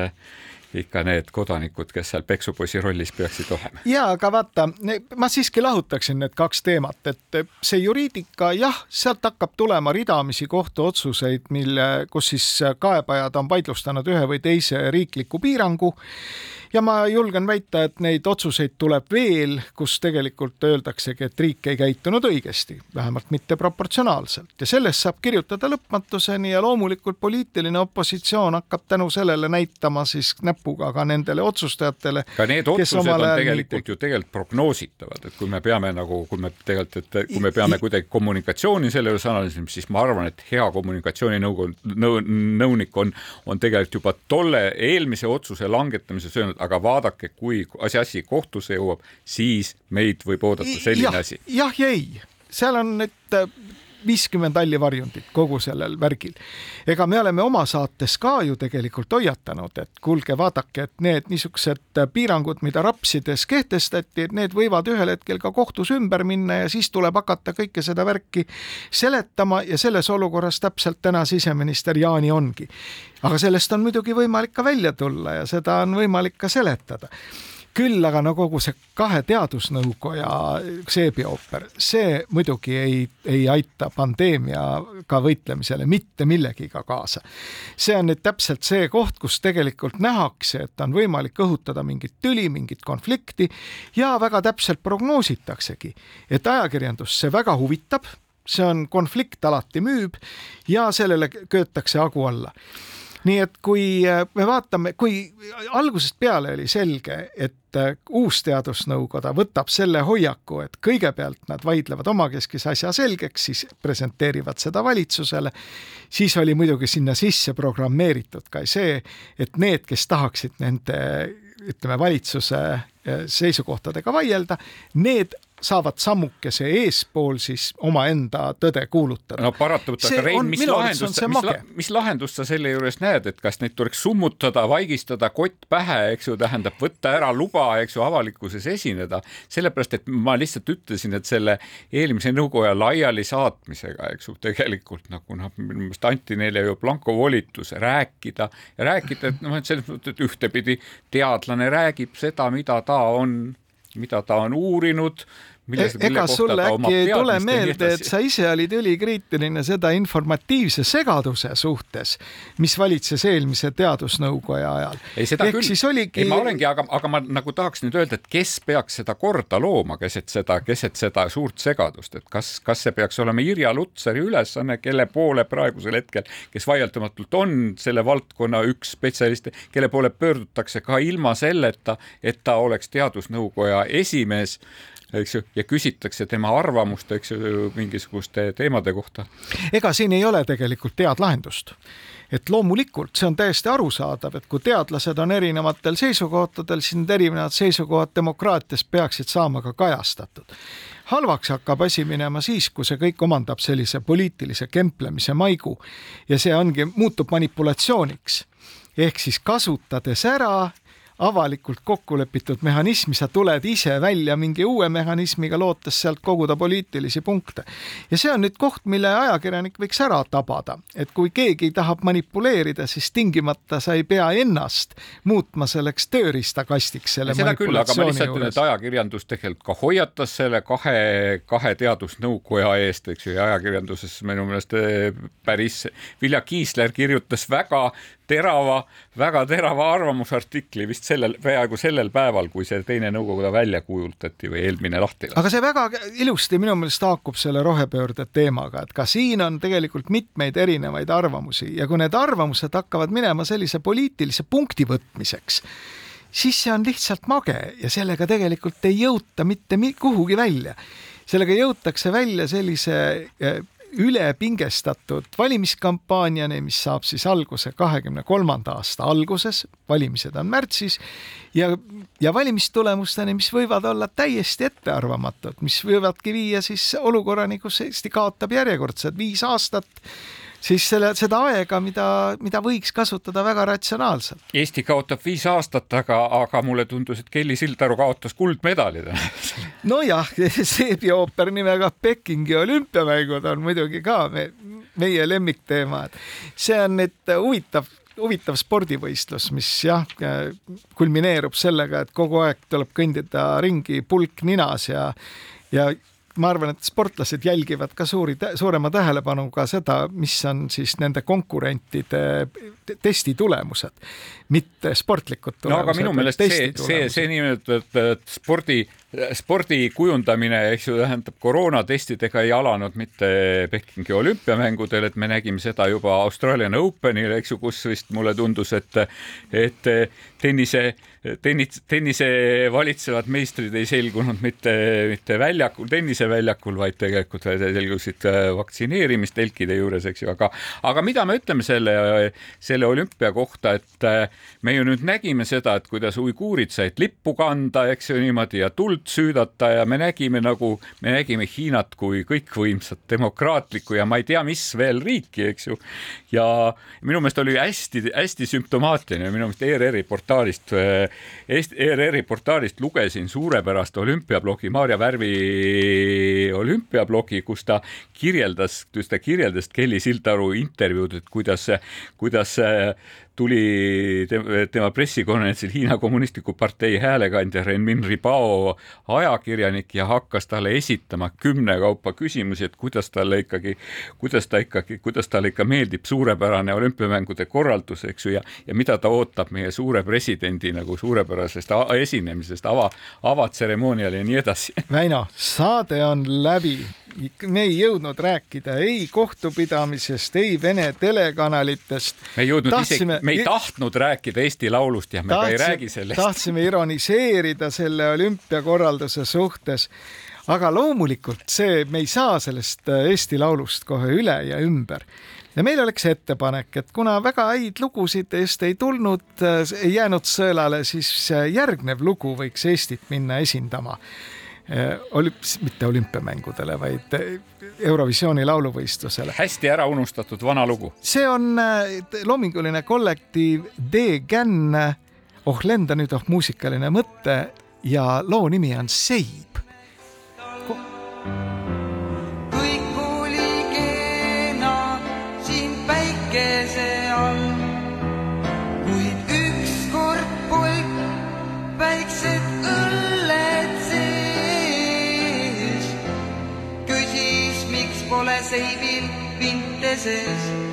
C: ikka need kodanikud, kes seal peksupoisi rollis peaksid olema.
B: ja aga vaata, ma siiski lahutaksin need kaks teemat, et see juriidika, jah, sealt hakkab tulema ridamisi kohtuotsuseid, mille, kus siis kaebajad on vaidlustanud ühe või teise riikliku piirangu ja ma julgen väita, et neid otsuseid tuleb veel, kus tegelikult öeldaksegi, et riik ei käitunud õigesti, vähemalt mitte proportsionaalselt ja sellest saab kirjutada lõpmatuseni ja loomulikult poliitiline opositsioon hakkab tänu sellele näitama siis näppu näpuga ka nendele otsustajatele.
C: ka need otsused on tegelikult ju tegelikult prognoositavad, et kui me peame nagu, kui me tegelikult, et kui me peame kuidagi kommunikatsiooni selle juures analüüsima, siis ma arvan, et hea kommunikatsiooninõukogu nõu,, nõunik on, on tegelikult juba tolle eelmise otsuse langetamises öelnud, aga vaadake, kui asi, asi kohtusse jõuab, siis meid võib oodata selline
B: ja,
C: asi.
B: jah ja ei, seal on nüüd viiskümmend hallivarjundit kogu sellel värgil. ega me oleme oma saates ka ju tegelikult hoiatanud, et kuulge, vaadake, et need niisugused piirangud, mida rapsides kehtestati, et need võivad ühel hetkel ka kohtus ümber minna ja siis tuleb hakata kõike seda värki seletama ja selles olukorras täpselt täna siseminister Jaani ongi. aga sellest on muidugi võimalik ka välja tulla ja seda on võimalik ka seletada küll aga no kogu see kahe teadusnõukoja Seebi ooper, see muidugi ei, ei aita pandeemiaga võitlemisele mitte millegiga kaasa. see on nüüd täpselt see koht, kus tegelikult nähakse, et on võimalik õhutada mingit tüli, mingit konflikti ja väga täpselt prognoositaksegi, et ajakirjandust see väga huvitab, see on konflikt alati müüb ja sellele köötakse hagu alla nii et kui äh, me vaatame, kui algusest peale oli selge, et äh, uus teadusnõukoda võtab selle hoiaku, et kõigepealt nad vaidlevad omakeskis asja selgeks, siis presenteerivad seda valitsusele, siis oli muidugi sinna sisse programmeeritud ka see, et need, kes tahaksid nende ütleme, valitsuse äh, seisukohtadega vaielda, need saavad sammukese eespool siis omaenda tõde kuulutada.
C: no paratamatult, aga Rein, mis lahendust, mis, la, mis lahendust sa selle juures näed, et kas neid tuleks summutada, vaigistada, kott pähe, eks ju, tähendab võtta ära luba, eks ju, avalikkuses esineda, sellepärast et ma lihtsalt ütlesin, et selle eelmise nõukoja laialisaatmisega, eks ju, tegelikult nagu noh, minu meelest anti neile ju blanko volitus rääkida ja rääkida, et noh, et selles mõttes, et ühtepidi teadlane räägib seda, mida ta on mida ta on uurinud milles,
B: e-, ega sulle äkki ei tule meelde, et sa ise olid ülikriitiline seda informatiivse segaduse suhtes, mis valitses eelmise teadusnõukoja ajal.
C: ei, seda Ehk küll, oligi... ei ma olengi, aga, aga ma nagu tahaks nüüd öelda, et kes peaks seda korda looma keset seda, keset seda suurt segadust, et kas, kas see peaks olema Irja Lutsari ülesanne, kelle poole praegusel hetkel, kes vaieldamatult on selle valdkonna üks spetsialist, kelle poole pöördutakse ka ilma selleta, et ta oleks teadusnõukoja esimees eks ju, ja küsitakse tema arvamust, eks ju, mingisuguste teemade kohta.
B: ega siin ei ole tegelikult head lahendust et loomulikult see on täiesti arusaadav, et kui teadlased on erinevatel seisukohtadel, siis need erinevad seisukohad demokraatias peaksid saama ka kajastatud. halvaks hakkab asi minema siis, kui see kõik omandab sellise poliitilise kemplemise maigu ja see ongi, muutub manipulatsiooniks ehk siis kasutades ära avalikult kokku lepitud mehhanismi, sa tuled ise välja mingi uue mehhanismiga, lootes sealt koguda poliitilisi punkte. ja see on nüüd koht, mille ajakirjanik võiks ära tabada, et kui keegi tahab manipuleerida, siis tingimata sa ei pea ennast muutma selleks tööriistakastiks selle
C: seda küll, aga ma lihtsalt ütlen, et ajakirjandus tegelikult ka hoiatas selle kahe, kahe teadusnõukoja eest, eks ju, ja ajakirjanduses minu meelest eh, päris Vilja Kiisler kirjutas väga terava, väga terava arvamusartikli vist sellel, peaaegu sellel päeval, kui see teine nõukogude välja kuulutati või eelmine lahti lasti.
B: aga see väga ilusti minu meelest haakub selle rohepöörde teemaga, et ka siin on tegelikult mitmeid erinevaid arvamusi ja kui need arvamused hakkavad minema sellise poliitilise punkti võtmiseks, siis see on lihtsalt mage ja sellega tegelikult ei jõuta mitte kuhugi välja sellega jõutakse välja sellise eh, ülepingestatud valimiskampaaniani, mis saab siis alguse kahekümne kolmanda aasta alguses, valimised on märtsis ja, ja valimistulemusteni, mis võivad olla täiesti ettearvamatud, mis võivadki viia siis olukorrani, kus Eesti kaotab järjekordselt viis aastat siis selle, seda aega, mida, mida võiks kasutada väga ratsionaalselt.
C: Eesti kaotab viis aastat, aga, aga mulle tundus, et Kelly Sildaru kaotas kuldmedalid <laughs>
B: nojah, Seebi ooper nimega Pekingi olümpiamängud on muidugi ka me, meie lemmikteema, et see on nüüd huvitav huvitav spordivõistlus, mis jah, kulmineerub sellega, et kogu aeg tuleb kõndida ringi pulk ninas ja ja ma arvan, et sportlased jälgivad ka suuri, suurema tähelepanuga seda, mis on siis nende konkurentide testi tulemused.
D: Mitte sportlikud
C: tulemused. no aga minu meelest see, see, see nimetatud spordi, spordi kujundamine, eks ju, tähendab koroonatestidega ei alanud mitte Pekingi olümpiamängudel, et me nägime seda juba Australian Openil, eks ju, kus vist mulle tundus, et, et tennise tennis, tennise valitsevad meistrid ei selgunud mitte, mitte väljakul, tenniseväljakul, vaid tegelikult selgusid äh, vaktsineerimistelkide juures, eks ju, aga, aga mida me ütleme selle, selle olümpia kohta, et äh, me ju nüüd nägime seda, et kuidas uiguurid said lippu kanda, eks ju niimoodi ja tuld süüdata ja me nägime nagu, me nägime Hiinat kui kõikvõimsat demokraatlikku ja ma ei tea, mis veel riiki, eks ju. ja minu meelest oli hästi-hästi sümptomaatiline, minu meelest ERR-i portaalist ERR-i portaalist lugesin suurepärast olümpiablogi, Maarja Värvi olümpiablogi, kus ta kirjeldas, kus ta kirjeldas Kelly Sildaru intervjuud, et kuidas, kuidas tuli tema pressikonverentsil Hiina Kommunistliku Partei häälekandja Renmin Ribao ajakirjanik ja hakkas talle esitama kümnekaupa küsimusi, et kuidas talle ikkagi, kuidas ta ikkagi, kuidas talle ikka meeldib suurepärane olümpiamängude korraldus, eks ju, ja, ja mida ta ootab meie suure presidendi nagu suurepärasest esinemisest, ava, avatseremoonial ja nii edasi. <laughs>
D: Väino, saade on läbi me ei jõudnud rääkida ei kohtupidamisest, ei Vene telekanalitest.
C: me ei jõudnud tahtsime, isegi, me ei tahtnud rääkida Eesti Laulust ja me tahtsime, ka ei räägi sellest.
D: tahtsime ironiseerida selle olümpiakorralduse suhtes aga loomulikult see, me ei saa sellest äh, Eesti Laulust kohe üle ja ümber ja meil oleks ettepanek, et kuna väga häid lugusid eest ei tulnud, äh, ei jäänud sõelale, siis äh, järgnev lugu võiks Eestit minna esindama Äh, olümp-, mitte olümpiamängudele, vaid äh, Eurovisiooni lauluvõistlusele.
C: hästi ära unustatud vana lugu.
D: see on äh, loominguline kollektiiv D-Gän, oh lenda nüüd oh muusikaline mõte ja loo nimi on Seib seis mil, veinte.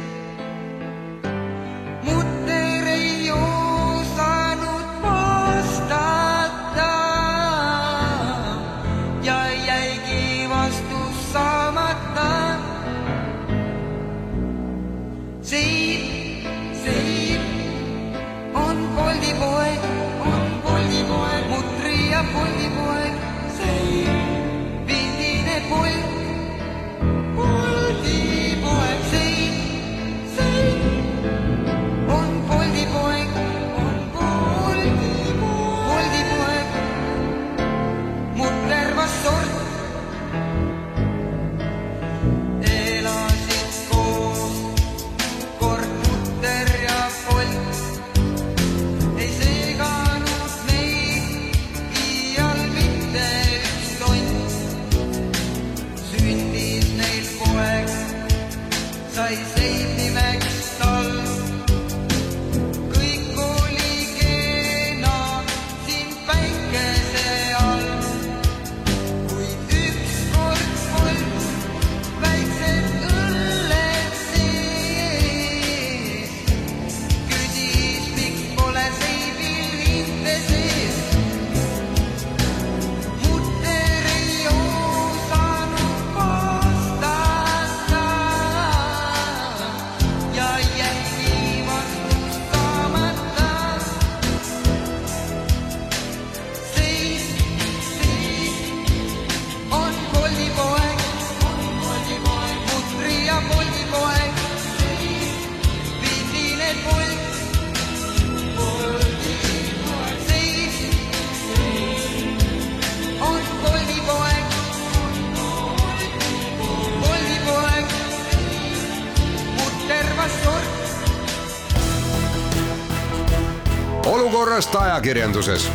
A: Olukorrast ajakirjanduses.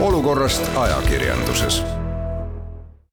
A: olukorrast ajakirjanduses